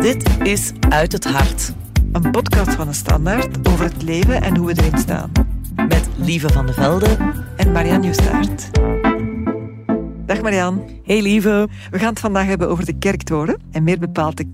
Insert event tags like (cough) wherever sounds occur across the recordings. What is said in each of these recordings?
Dit is Uit het Hart. Een podcast van de Standaard over het leven en hoe we erin staan. Met Lieve van de Velde en Marianne Nieuwstaart. Dag Marianne. Hey lieve. We gaan het vandaag hebben over de kerktoren. En meer bepaald de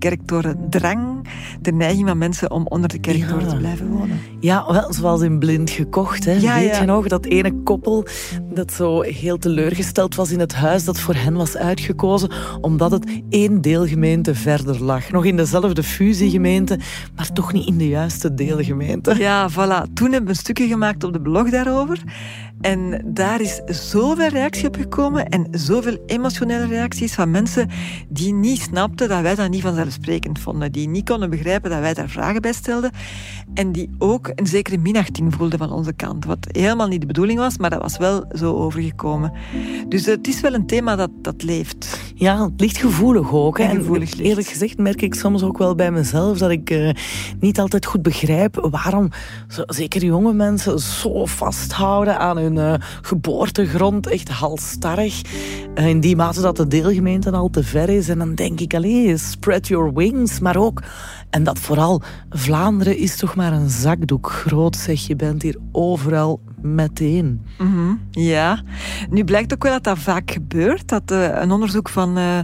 De neiging van mensen om onder de kerktoren te blijven wonen. Ja, wel zoals in Blind gekocht. Hè. Ja, Weet ja. je nog, dat ene koppel dat zo heel teleurgesteld was in het huis dat voor hen was uitgekozen, omdat het één deelgemeente verder lag. Nog in dezelfde fusiegemeente, maar toch niet in de juiste deelgemeente. Ja, voilà. Toen hebben we een stukje gemaakt op de blog daarover. En daar is zoveel reactie op gekomen en zoveel emotionele reacties van mensen die niet snapten dat wij dat niet vanzelfsprekend vonden. Die niet konden begrijpen dat wij daar vragen bij stelden. En die ook een zekere minachting voelden van onze kant. Wat helemaal niet de bedoeling was, maar dat was wel zo overgekomen. Dus het is wel een thema dat, dat leeft. Ja, het ligt gevoelig ook. Hè. En gevoelig ligt. eerlijk gezegd merk ik soms ook wel bij mezelf dat ik eh, niet altijd goed begrijp waarom zo, zeker jonge mensen zo vasthouden aan hun eh, geboortegrond, echt halstarrig. Eh, in die mate dat de deelgemeente al te ver is. En dan denk ik, allee, spread your wings. Maar ook, en dat vooral, Vlaanderen is toch maar een zakdoek groot, zeg. Je bent hier overal meteen. Mhm, ja, nu blijkt ook wel dat dat vaak gebeurt. Dat eh, een onderzoek van eh,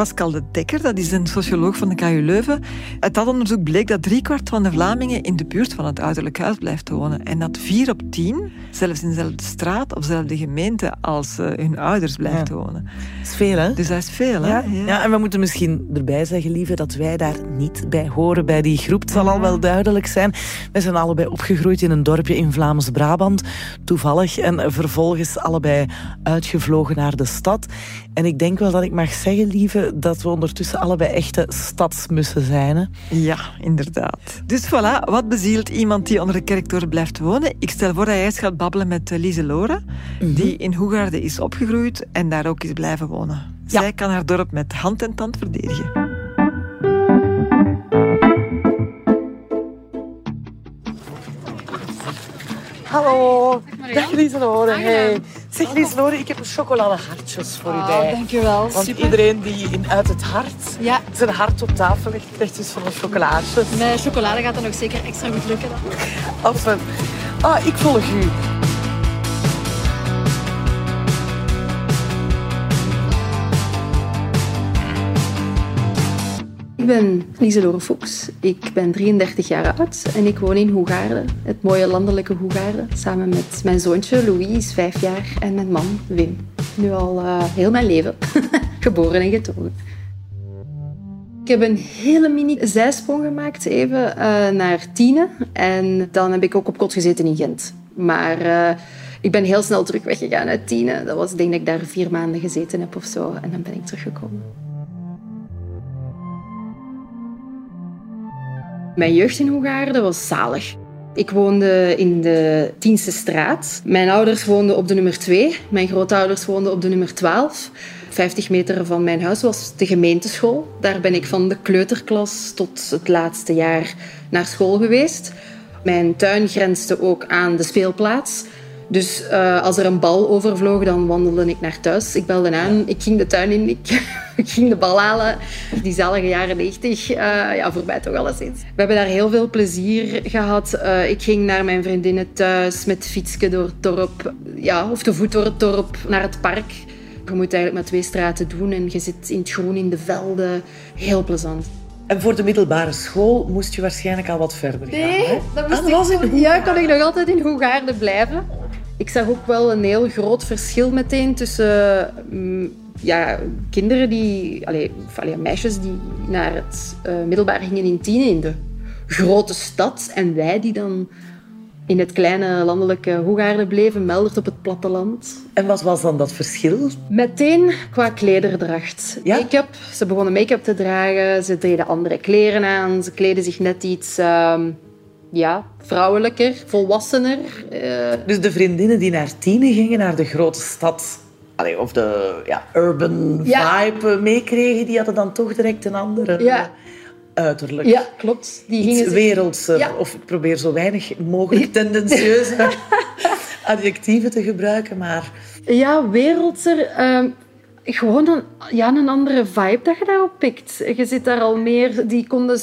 Pascal de Dekker, dat is een socioloog van de KU Leuven, uit dat onderzoek bleek dat driekwart van de Vlamingen in de buurt van het ouderlijk huis blijft wonen. En dat vier op tien, zelfs in dezelfde straat of dezelfde gemeente als eh, hun ouders blijft Ja. wonen. Dat is veel, hè? Dus dat is veel, hè? Ja, ja, en we moeten misschien erbij zeggen, lieve, dat wij daar niet bij horen bij die groep. Het zal al wel duidelijk zijn. Wij zijn allebei opgegroeid in een dorpje in Vlaams-Brabant, toevallig. En vervolgens allebei uitgevlogen naar de stad. En ik denk wel dat ik mag zeggen, lieve, dat we ondertussen allebei echte stadsmussen zijn. Hè? Ja, inderdaad. Dus voilà, wat bezielt iemand die onder de kerktoren blijft wonen? Ik stel voor dat jij eens gaat babbelen met eh, Lise Lore, die in Hoegaarden is opgegroeid en daar ook is blijven wonen. Ja. Zij kan haar dorp met hand en tand verdedigen. Hallo, dag Lieselore. Hey. Zeg Lieselore, ik heb een chocoladehartjes voor u Oh, bij. dankjewel. Want Super. iedereen die in uit het hart Ja. zijn hart op tafel legt, krijgt dus van een chocolaatje. Met chocolade gaat dat nog zeker extra goed lukken. Dan. Of een... Ah, ik volg u. ben Lieselore Fuchs. Ik ben 33 jaar oud en ik woon in Hoegaarden. Het mooie landelijke Hoegaarden. Samen met mijn zoontje Louis, 5 jaar, en mijn man Wim. Nu al eh, heel mijn leven. (laughs) Geboren en getogen. Ik heb een hele mini zijsprong gemaakt even eh, naar Tiene. En dan heb ik ook op kot gezeten in Gent. Maar eh, ik ben heel snel terug weggegaan uit Tiene. Dat was, ik denk ik daar vier maanden gezeten heb of zo. En dan ben ik teruggekomen. Mijn jeugd in Hoegaarden was zalig. Ik woonde in de Tienste straat. Mijn ouders woonden op de nummer 2. Mijn grootouders woonden op de nummer 12. 50 meter van mijn huis was de gemeenteschool. Daar ben ik van de kleuterklas tot het laatste jaar naar school geweest. Mijn tuin grensde ook aan de speelplaats. Dus eh, als er een bal overvloog, dan wandelde ik naar thuis. Ik belde aan, ik ging de tuin in, ik, ik (laughs) ging de bal halen. Die zalige jaren 90, eh, ja, voor mij toch alleszins. We hebben daar heel veel plezier gehad. Eh, ik ging naar mijn vriendinnen thuis met fietsje door het dorp. Ja, of te voet door het dorp naar het park. Je moet eigenlijk maar twee straten doen en je zit in het groen in de velden. Heel plezant. En voor de middelbare school moest je waarschijnlijk al wat verder gaan. hè? dat Ah, dat was in ja, kon ik nog altijd in Hoegaarden blijven. Ik zag ook wel een heel groot verschil meteen tussen mm, ja, kinderen die, allee, meisjes die naar het eh, middelbaar gingen in Tiene in de grote stad en wij die dan in het kleine landelijke Hoegaarden bleven, Meldert op het platteland. En wat was dan dat verschil? Meteen qua klederdracht. Ja? Make-up. Ze begonnen make-up te dragen. Ze deden andere kleren aan. Ze kleden zich net iets ehm, ja, vrouwelijker, volwassener. Eh, Dus de vriendinnen die naar Tiene gingen, naar de grote stad, allee, of de ja, urban Ja. vibe eh, meekregen, die hadden dan toch direct een andere Ja. eh, uiterlijk. ja, klopt. Die gingen wereldser. Ja. Of ik probeer zo weinig mogelijk (laughs) tendentieuze (laughs) adjectieven te gebruiken, maar Ja, wereldser. ehm, Gewoon een, ja, een andere vibe dat je daarop pikt. Je zit daar al meer... Die konden...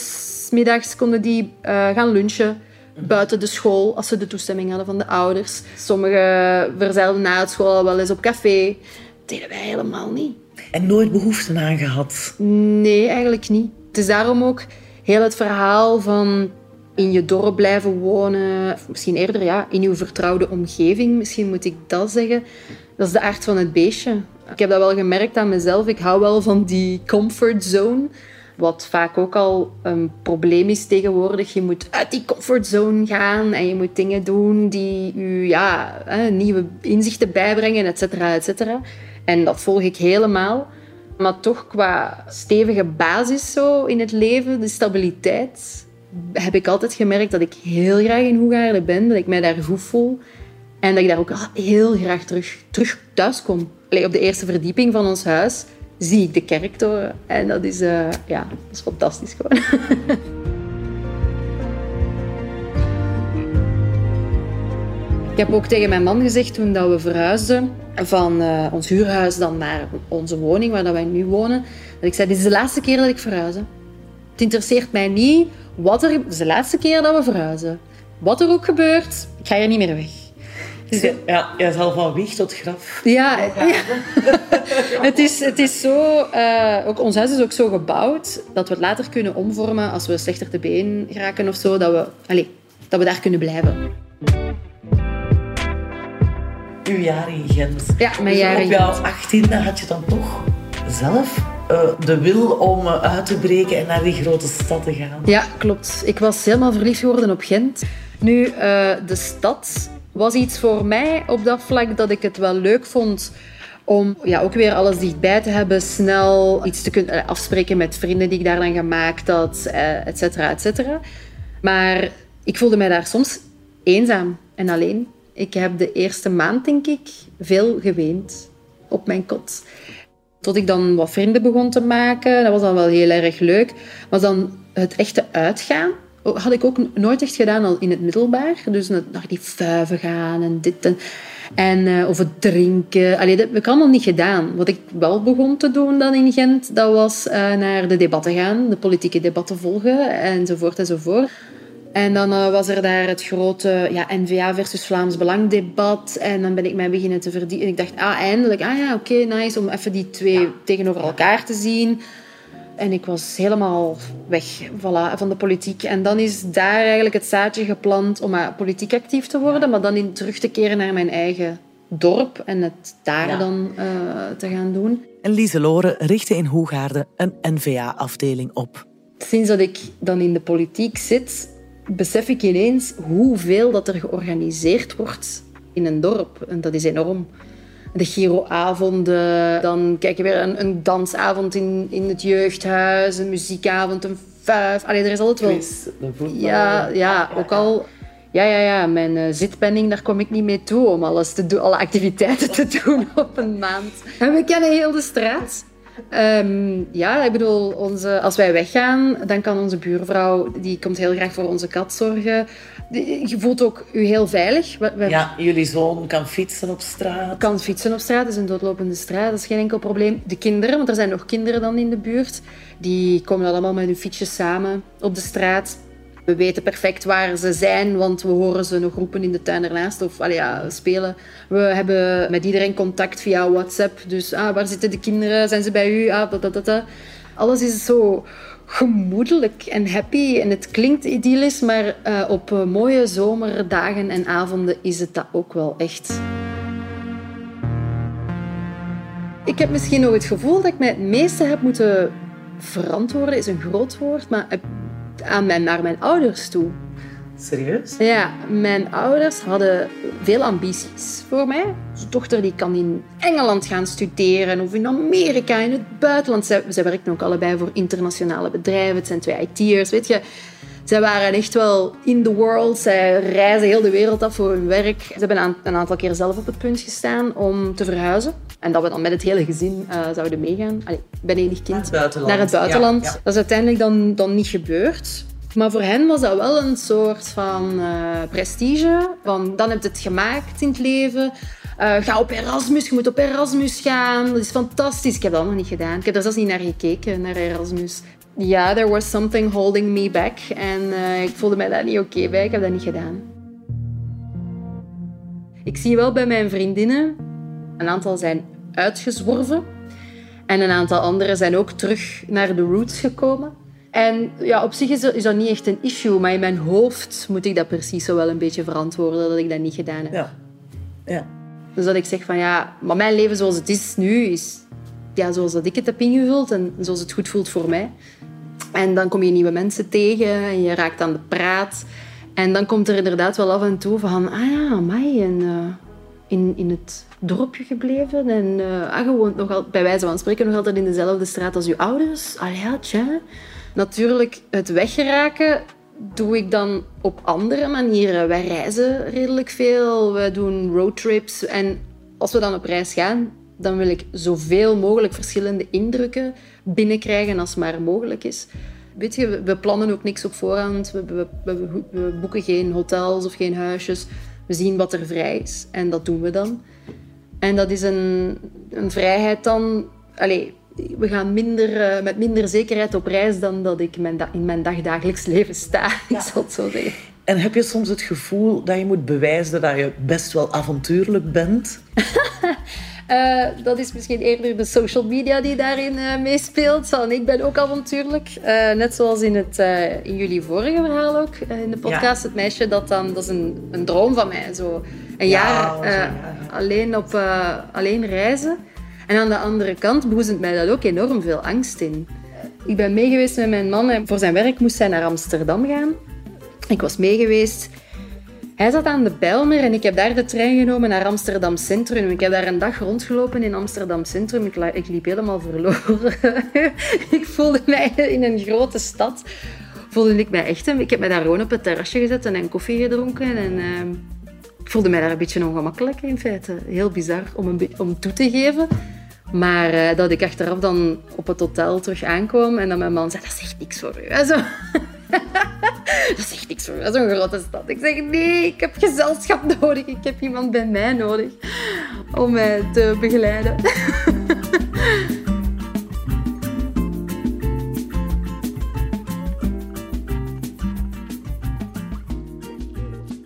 middags konden die eh, gaan lunchen buiten de school, als ze de toestemming hadden van de ouders. Sommigen verzeilden na het school al wel eens op café. Dat deden wij helemaal niet. En nooit behoefte aan gehad. Nee, eigenlijk niet. Het is daarom ook heel het verhaal van in je dorp blijven wonen, of misschien eerder ja, in uw vertrouwde omgeving, misschien moet ik dat zeggen. Dat is de aard van het beestje. Ik heb dat wel gemerkt aan mezelf. Ik hou wel van die comfortzone. Wat vaak ook al een probleem is tegenwoordig. Je moet uit die comfortzone gaan en je moet dingen doen die je ja, nieuwe inzichten bijbrengen, et cetera, et cetera. En dat volg ik helemaal. Maar toch qua stevige basis zo in het leven, de stabiliteit, heb ik altijd gemerkt dat ik heel graag in Hoegaarden ben, dat ik mij daar goed voel. En dat ik daar ook heel graag terug, terug thuis kom. Op de eerste verdieping van ons huis zie ik de kerktoren. En dat is, uh, ja, dat is fantastisch gewoon. (laughs) ik heb ook tegen mijn man gezegd toen dat we verhuisden van uh, ons huurhuis dan naar onze woning waar dat wij nu wonen. Dat ik zei, dit is de laatste keer dat ik verhuis. Het interesseert mij niet wat er... Is de laatste keer dat we verhuizen. Wat er ook gebeurt, ik ga hier niet meer weg. Dus, ja, jij zal van wieg tot graf. Ja, ja. (laughs) het, is, het is zo... Uh, ook, ons huis is ook zo gebouwd dat we het later kunnen omvormen als we slechter te been geraken of zo. Dat we, allez, dat we daar kunnen blijven. Uw jaar in Gent. Ja, mijn dus jaar in Op jouw achttiende had je dan toch zelf uh, de wil om uh, uit te breken en naar die grote stad te gaan. Ja, klopt. Ik was helemaal verliefd geworden op Gent. Nu, de stad was iets voor mij op dat vlak dat ik het wel leuk vond om ja, ook weer alles dichtbij te hebben, snel iets te kunnen afspreken met vrienden die ik daar dan gemaakt had, et cetera, et cetera. Maar ik voelde mij daar soms eenzaam en alleen. Ik heb de eerste maand, denk ik, veel geweend op mijn kot. Tot ik dan wat vrienden begon te maken. Dat was dan wel heel erg leuk. Maar dan het echte uitgaan had ik ook nooit echt gedaan al in het middelbaar. Dus naar die vuiven gaan en dit en... En, uh, of het drinken. Allee, dat heb ik allemaal niet gedaan. Wat ik wel begon te doen dan in Gent, dat was uh, naar de debatten gaan. De politieke debatten volgen, enzovoort enzovoort. En dan uh, was er daar het grote ja, N-VA versus Vlaams Belang debat. En dan ben ik mij beginnen te verdiepen. En ik dacht, ah, eindelijk. Ah ja, oké, okay, nice. Om even die twee tegenover elkaar te zien. En ik was helemaal weg voilà, van de politiek. En dan is daar eigenlijk het zaadje geplant om politiek actief te worden. Maar dan in terug te keren naar mijn eigen dorp. En het daar ja. dan uh, te gaan doen. En Lieselore richtte in Hoegaarden een N-VA-afdeling op. Sinds dat ik dan in de politiek zit besef ik ineens hoeveel dat er georganiseerd wordt in een dorp. En dat is enorm. De Giroavonden, dan kijk je weer een, een dansavond in, in het jeugdhuis, een muziekavond, een vijf. Allee, er is altijd wel... Quiz, ja, ja, ook al... Ja, ja, ja, mijn uh, zitpenning, daar kom ik niet mee toe om alles te doen, alle activiteiten te (laughs) doen op een maand. En we kennen heel de straat. Um, ja, ik bedoel, onze, als wij weggaan, dan kan onze buurvrouw, die komt heel graag voor onze kat zorgen. Je voelt ook je heel veilig. We, we, ja, jullie zoon kan fietsen op straat. Kan fietsen op straat, is een doodlopende straat, dat is geen enkel probleem. De kinderen, want er zijn nog kinderen dan in de buurt, die komen allemaal met hun fietsjes samen op de straat. We weten perfect waar ze zijn, want we horen ze nog roepen in de tuin ernaast of allee, ja, spelen. We hebben met iedereen contact via WhatsApp. Dus ah, waar zitten de kinderen? Zijn ze bij u? Ah, dat, dat, dat. Alles is zo gemoedelijk en happy. En het klinkt idyllisch, maar uh, op uh, mooie zomerdagen en avonden is het dat ook wel echt. Ik heb misschien nog het gevoel dat ik mij het meeste heb moeten verantwoorden, is een groot woord, maar aan mijn, naar mijn ouders toe. Serieus? Ja, mijn ouders hadden veel ambities voor mij. Onze dochter die kan in Engeland gaan studeren of in Amerika, in het buitenland. Zij, zij werken ook allebei voor internationale bedrijven. Het zijn twee IT'ers, weet je. Zij waren echt wel in the world. Zij reizen heel de wereld af voor hun werk. Ze hebben een aantal keer zelf op het punt gestaan om te verhuizen. En dat we dan met het hele gezin uh, zouden meegaan. Allee, ik ben enig kind. Naar het buitenland. Naar het buitenland. Ja, ja. Dat is uiteindelijk dan, dan niet gebeurd. Maar voor hen was dat wel een soort van uh, prestige. Van, dan heb je het gemaakt in het leven. Uh, ga op Erasmus, je moet op Erasmus gaan. Dat is fantastisch. Ik heb dat allemaal niet gedaan. Ik heb er zelfs niet naar gekeken, naar Erasmus. Ja, there was something holding me back. En uh, ik voelde mij daar niet oké bij. Ik heb dat niet gedaan. Ik zie wel bij mijn vriendinnen, een aantal zijn uitgezworven. En een aantal anderen zijn ook terug naar de roots gekomen. En ja, op zich is, is dat niet echt een issue, maar in mijn hoofd moet ik dat precies zo wel een beetje verantwoorden dat ik dat niet gedaan heb. Ja. ja. Dus dat ik zeg van ja, maar mijn leven zoals het is nu, is ja, zoals dat ik het heb ingevuld en zoals het goed voelt voor mij. En dan kom je nieuwe mensen tegen en je raakt aan de praat. En dan komt er inderdaad wel af en toe van, ah ja, mij en uh, in, in het dorpje gebleven. En uh, ah, gewoon nog al, bij wijze van spreken nog altijd in dezelfde straat als je ouders. Ah ja, tja. Natuurlijk, het weggeraken doe ik dan op andere manieren. Wij reizen redelijk veel, we doen roadtrips. En als we dan op reis gaan, dan wil ik zoveel mogelijk verschillende indrukken binnenkrijgen als maar mogelijk is. Weet je, we plannen ook niks op voorhand. We, we, boeken geen hotels of geen huisjes. We zien wat er vrij is en dat doen we dan. En dat is een, een vrijheid dan. Allez, we gaan minder, uh, met minder zekerheid op reis dan dat ik mijn in mijn dagdagelijks leven sta. (laughs) Ja. Ik zal het zo zeggen. En heb je soms het gevoel dat je moet bewijzen dat je best wel avontuurlijk bent? Uh, (laughs) dat is misschien eerder de social media die daarin uh, meespeelt. En ik ben ook avontuurlijk. Uh, net zoals in, het, in jullie vorige verhaal ook, in de podcast. Het meisje, dat, dan, dat is een, een droom van mij. Zo een jaar alleen, op, alleen reizen. En aan de andere kant boezemt mij dat ook enorm veel angst in. Ik ben meegeweest met mijn man en voor zijn werk moest hij naar Amsterdam gaan. Ik was meegeweest. Hij zat aan de Bijlmer en ik heb daar de trein genomen naar Amsterdam Centrum. Ik heb daar een dag rondgelopen in Amsterdam Centrum. Ik, liep helemaal verloren. (laughs) ik voelde mij in een grote stad. Voelde ik mij echt... Ik heb me daar gewoon op het terrasje gezet en koffie gedronken. En, ik voelde mij daar een beetje ongemakkelijk in feite. Heel bizar om, een om toe te geven. Maar uh, dat ik achteraf dan op het hotel terug aankwam en dat mijn man zei, dat zegt niks voor u. Zo. (laughs) dat zegt niks voor u, dat is een grote stad. Ik zeg, nee, ik heb gezelschap (laughs) nodig. Ik heb iemand bij mij nodig om mij te begeleiden. (laughs)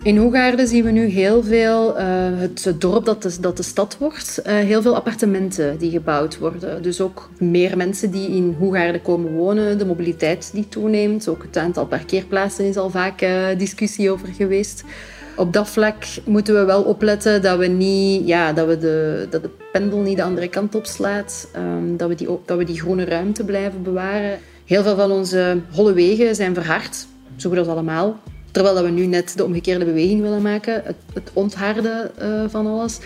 In Hoegaarden zien we nu heel veel, uh, het, dorp dat de, dat de stad wordt, uh, heel veel appartementen die gebouwd worden. Dus ook meer mensen die in Hoegaarden komen wonen, de mobiliteit die toeneemt. Ook het aantal parkeerplaatsen is al vaak uh, discussie over geweest. Op dat vlak moeten we wel opletten dat we, niet, ja, dat we de, dat de pendel niet de andere kant op slaat. Um, dat, we die, dat we die groene ruimte blijven bewaren. Heel veel van onze holle wegen zijn verhard, zo goed als allemaal. Terwijl dat we nu net de omgekeerde beweging willen maken, het, het ontharden uh, van alles.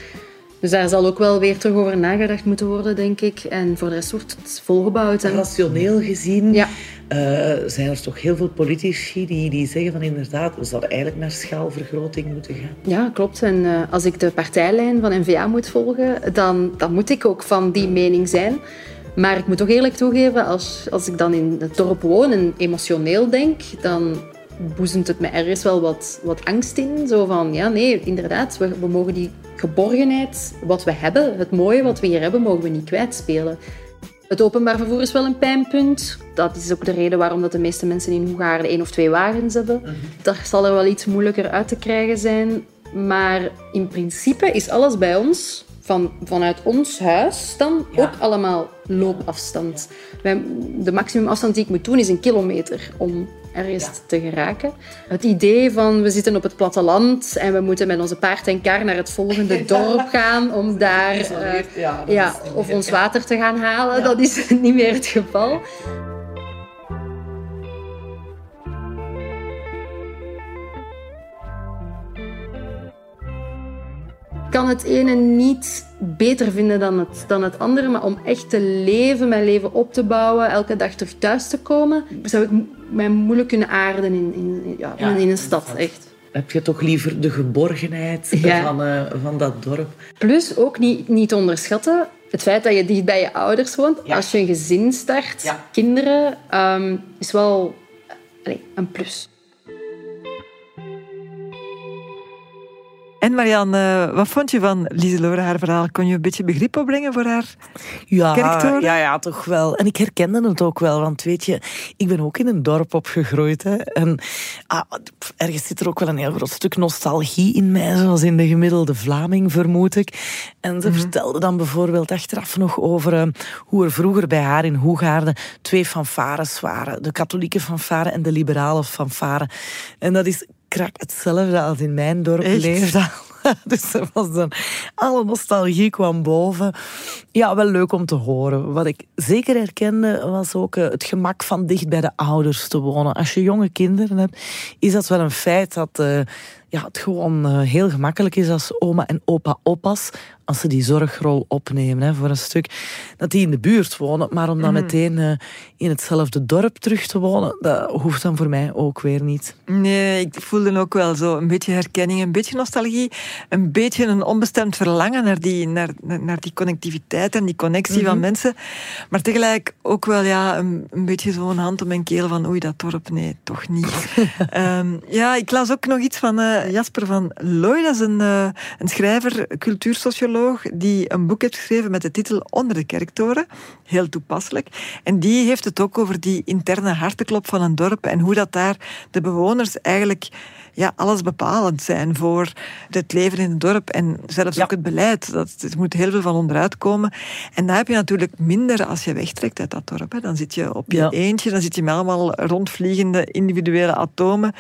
Dus daar zal ook wel weer terug over nagedacht moeten worden, denk ik. En voor de rest wordt het volgebouwd. En... Rationeel gezien ja. uh, zijn er toch heel veel politici die, die zeggen van inderdaad, we zouden eigenlijk naar schaalvergroting moeten gaan. Ja, klopt. En uh, als ik de partijlijn van NVA moet volgen, dan, dan moet ik ook van die mening zijn. Maar ik moet toch eerlijk toegeven, als, als ik dan in het dorp woon en emotioneel denk, dan boezemt het me ergens wel wat, wat angst in. Zo van, ja, nee, inderdaad, we, we mogen die geborgenheid, wat we hebben, het mooie wat we hier hebben, mogen we niet kwijtspelen. Het openbaar vervoer is wel een pijnpunt. Dat is ook de reden waarom dat de meeste mensen in Hoegaarden één of twee wagens hebben. Mm Daar zal er wel iets moeilijker uit te krijgen zijn. Maar in principe is alles bij ons, van, vanuit ons huis dan, ook allemaal loopafstand. de maximumafstand die ik moet doen is een kilometer om ergens te geraken. Het idee van we zitten op het platteland en we moeten met onze paard en kar naar het volgende (laughs) dorp gaan om daar uh, ja, of ons water te gaan halen, dat is (laughs) niet meer het geval. kan het ene niet beter vinden dan het, dan het andere. Maar om echt te leven, mijn leven op te bouwen, elke dag terug thuis te komen, zou ik mij moeilijk kunnen aarden in, in, ja, in een stad. Echt. Heb je toch liever de geborgenheid van, uh, van dat dorp? Plus ook niet, niet onderschatten het feit dat je dicht bij je ouders woont. Als je een gezin start, kinderen, um, is wel allez, een plus. En Marianne, eh, wat vond je van Lieselore, haar verhaal? Kon je een beetje begrip opbrengen voor haar ja, Ja, ja, toch wel. En ik herkende het ook wel, want weet je, ik ben ook in een dorp opgegroeid. Hè. En ah, ergens zit er ook wel een heel groot stuk nostalgie in mij, zoals in de gemiddelde Vlaming, vermoed ik. En ze mhm. vertelde dan bijvoorbeeld achteraf nog over uh, hoe er vroeger bij haar in Hoegaarden twee fanfares waren. De katholieke fanfare en de liberale fanfare. En dat is krak hetzelfde als in mijn dorp leefde. (laughs) Dus er was dan, alle nostalgie kwam boven. Ja, wel leuk om te horen. Wat ik zeker herkende was ook eh, het gemak van dicht bij de ouders te wonen. Als je jonge kinderen hebt, is dat wel een feit dat uh, ja, het gewoon uh, heel gemakkelijk is als oma en opa oppas als ze die zorgrol opnemen hè, voor een stuk, dat die in de buurt wonen. Maar om dan mhm. meteen uh, in hetzelfde dorp terug te wonen, dat hoeft dan voor mij ook weer niet. Nee, ik voelde ook wel zo een beetje herkenning, een beetje nostalgie, een beetje een onbestemd verlangen naar die, naar, naar die connectiviteit en die connectie van mhm. mensen. Maar tegelijk ook wel ja, een, een beetje zo'n hand op mijn keel van oei, dat dorp, nee, toch niet. um, (laughs) ja, ik las ook nog iets van uh, Jasper van Looy, dat is een, uh, een schrijver, cultuursocioloog die een boek heeft geschreven met de titel Onder de kerktoren. Heel toepasselijk. En die heeft het ook over die interne harteklop van een dorp en hoe dat daar de bewoners eigenlijk ja, alles bepalend zijn voor het leven in het dorp en zelfs ook het beleid. Dat, er moet heel veel van onderuit komen. En daar heb je natuurlijk minder als je wegtrekt uit dat dorp. Hè. Dan zit je op je eentje, dan zit je met allemaal rondvliegende individuele atomen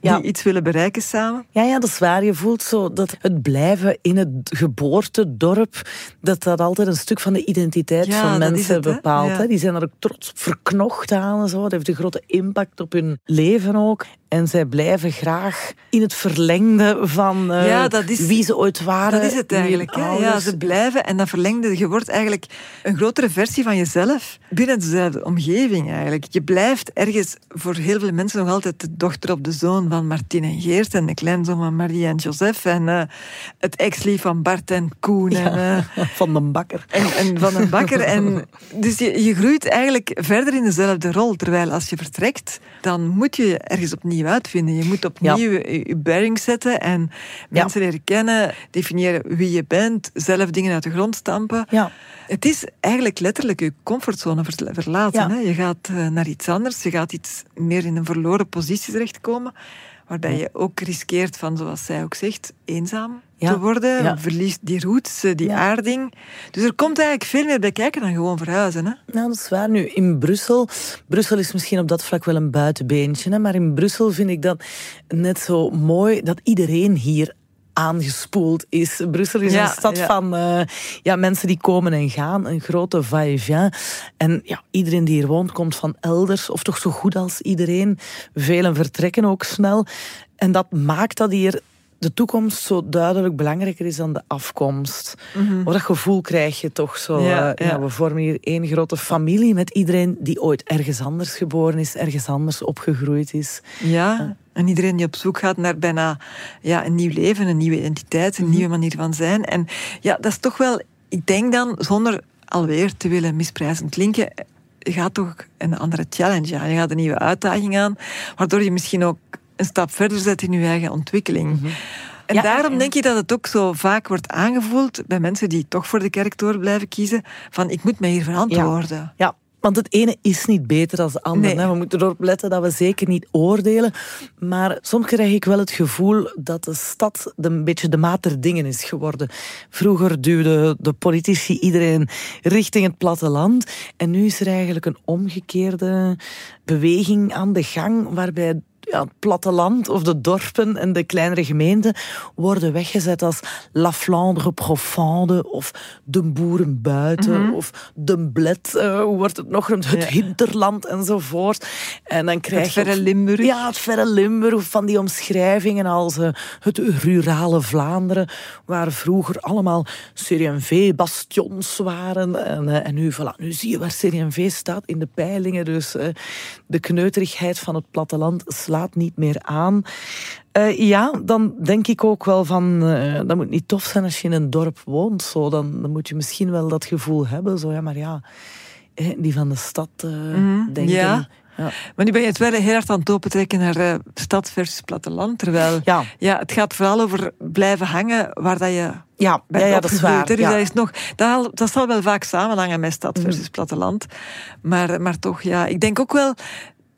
die iets willen bereiken samen. Ja, ja, dat is waar. Je voelt zo dat het blijven in het geboortedorp, dat dat altijd een stuk van de identiteit van mensen bepaalt. Die zijn er ook trots verknocht aan en zo. Dat heeft een grote impact op hun leven ook. En zij blijven graag in het verlengde van uh, ja, dat is, wie ze ooit waren. Dat is het eigenlijk. Ja, ze blijven en dat verlengde, je wordt eigenlijk een grotere versie van jezelf binnen dezelfde omgeving eigenlijk. Je blijft ergens voor heel veel mensen nog altijd de dochter op de zoon van Martien en Geert en de kleinzoon van Marie en Joseph en uh, het ex-lief van Bart en Koen. en, uh, (laughs) van den Bakker. En, en van den Bakker. en, dus je, je groeit eigenlijk verder in dezelfde rol. Terwijl als je vertrekt, dan moet je ergens opnieuw uitvinden. Je moet opnieuw je, je bearing zetten en mensen leren kennen, definiëren wie je bent, zelf dingen uit de grond stampen. Ja. Het is eigenlijk letterlijk je comfortzone verlaten. Hè? Je gaat eh, naar iets anders, je gaat iets meer in een verloren positie terechtkomen, waarbij je ook riskeert van, zoals zij ook zegt, eenzaam te worden. Ja. Verliest die roots, eh, die aarding. Dus er komt eigenlijk veel meer bij kijken dan gewoon verhuizen. Hè? Nou, dat is waar. Nu, in Brussel... Brussel is misschien op dat vlak wel een buitenbeentje. Hè, maar in Brussel vind ik dat net zo mooi dat iedereen hier aangespoeld is. Brussel is een stad van uh, ja, mensen die komen en gaan, een grote va-et-vient. En ja, iedereen die hier woont komt van elders, of toch zo goed als iedereen. Velen vertrekken ook snel. En dat maakt dat hier de toekomst zo duidelijk belangrijker is dan de afkomst. Mm Dat gevoel krijg je toch zo. Ja, eh, ja. we vormen hier één grote familie met iedereen die ooit ergens anders geboren is, ergens anders opgegroeid is. Ja, en iedereen die op zoek gaat naar bijna ja, een nieuw leven, een nieuwe identiteit, een mhm. nieuwe manier van zijn. En ja, dat is toch wel, ik denk dan, zonder alweer te willen misprijzend klinken, je gaat toch een andere challenge aan. Je gaat een nieuwe uitdaging aan, waardoor je misschien ook een stap verder zet in je eigen ontwikkeling. Mhm. En daarom denk je dat het ook zo vaak wordt aangevoeld bij mensen die toch voor de kerktoren blijven kiezen, van ik moet mij hier verantwoorden. Ja, ja. Want het ene is niet beter dan het andere. We moeten erop letten dat we zeker niet oordelen. Maar soms krijg ik wel het gevoel dat de stad een beetje de maat der dingen is geworden. Vroeger duwden de politici iedereen richting het platteland. En nu is er eigenlijk een omgekeerde beweging aan de gang, waarbij ja, het platteland of de dorpen en de kleinere gemeenten worden weggezet als La Flandre profonde of de boeren buiten mhm. of de Blet, uh, hoe wordt het nog genoemd, het hinterland enzovoort. En dan krijg het verre Limburg. Ja, het verre Limburg van die omschrijvingen als uh, het rurale Vlaanderen, waar vroeger allemaal CDMV-bastions waren. En, uh, en nu, voilà, nu zie je waar CDMV staat in de peilingen. Dus de kneuterigheid van het platteland slaat niet meer aan. Uh, ja, dan denk ik ook wel van, uh, dat moet niet tof zijn als je in een dorp woont. Zo. Dan, dan moet je misschien wel dat gevoel hebben. Zo, ja, maar ja, die van de stad uh, mm, denken... Ja. Maar nu ben je het wel heel hard aan het opentrekken naar uh, stad versus platteland. Terwijl ja. Ja, het gaat vooral over blijven hangen waar dat je ja, ja, ja, dat is waar. Dus dat, is nog, dat, dat zal wel vaak samenhangen met stad versus mhm. platteland. Maar, maar toch, ja, ik denk ook wel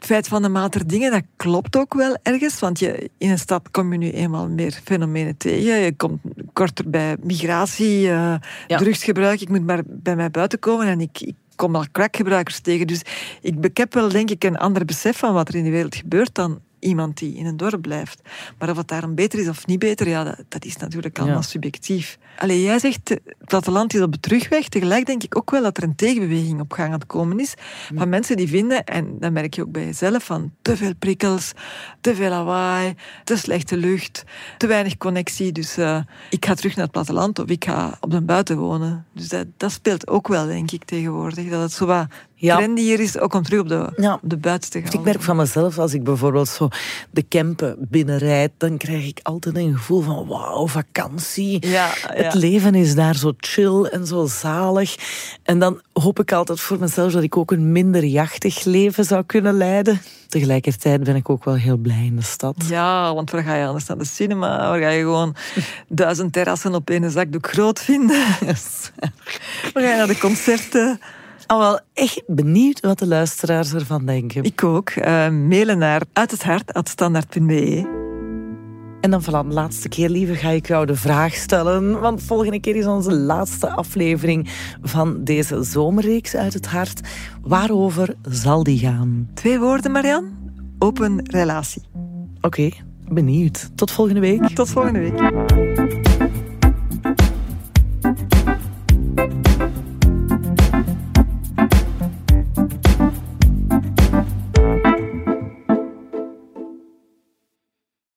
feit van de maat der dingen, dat klopt ook wel ergens. Want je, in een stad kom je nu eenmaal meer fenomenen tegen. Je komt korter bij migratie, uh, drugsgebruik. Ik moet maar bij mij buiten komen en ik, ik kom al crackgebruikers tegen. Dus ik, ik heb wel, denk ik, een ander besef van wat er in de wereld gebeurt dan iemand die in een dorp blijft. Maar of het daarom beter is of niet beter, ja, dat, dat is natuurlijk allemaal subjectief. Allee, jij zegt, het platteland is op de terugweg. Tegelijk denk ik ook wel dat er een tegenbeweging op gang aan het komen is. Van mensen die vinden, en dat merk je ook bij jezelf, van te veel prikkels, te veel lawaai, te slechte lucht, te weinig connectie. Dus uh, ik ga terug naar het platteland of ik ga op de buiten wonen. Dus dat, dat speelt ook wel, denk ik, tegenwoordig. Dat het zo wat ja. trendy hier is ook om terug op de, ja. op de buiten te gaan. Ik merk van mezelf, als ik bijvoorbeeld zo de Kempen binnenrijd, dan krijg ik altijd een gevoel van wauw, vakantie. Ja, Het leven is daar zo chill en zo zalig. En dan hoop ik altijd voor mezelf dat ik ook een minder jachtig leven zou kunnen leiden. Tegelijkertijd ben ik ook wel heel blij in de stad. Ja, want waar ga je anders naar de cinema? Waar ga je gewoon (laughs) duizend terrassen op één zakdoek groot vinden? (laughs) Waar ga je naar de concerten? al wel echt benieuwd wat de luisteraars ervan denken. Ik ook. Uh, mailen naar uit het hart En dan van de laatste keer, lieve, ga ik jou de vraag stellen. Want volgende keer is onze laatste aflevering van deze zomerreeks uit het hart. Waarover zal die gaan? Twee woorden, Marian. Open relatie. Oké, benieuwd. Tot volgende week. Tot volgende week.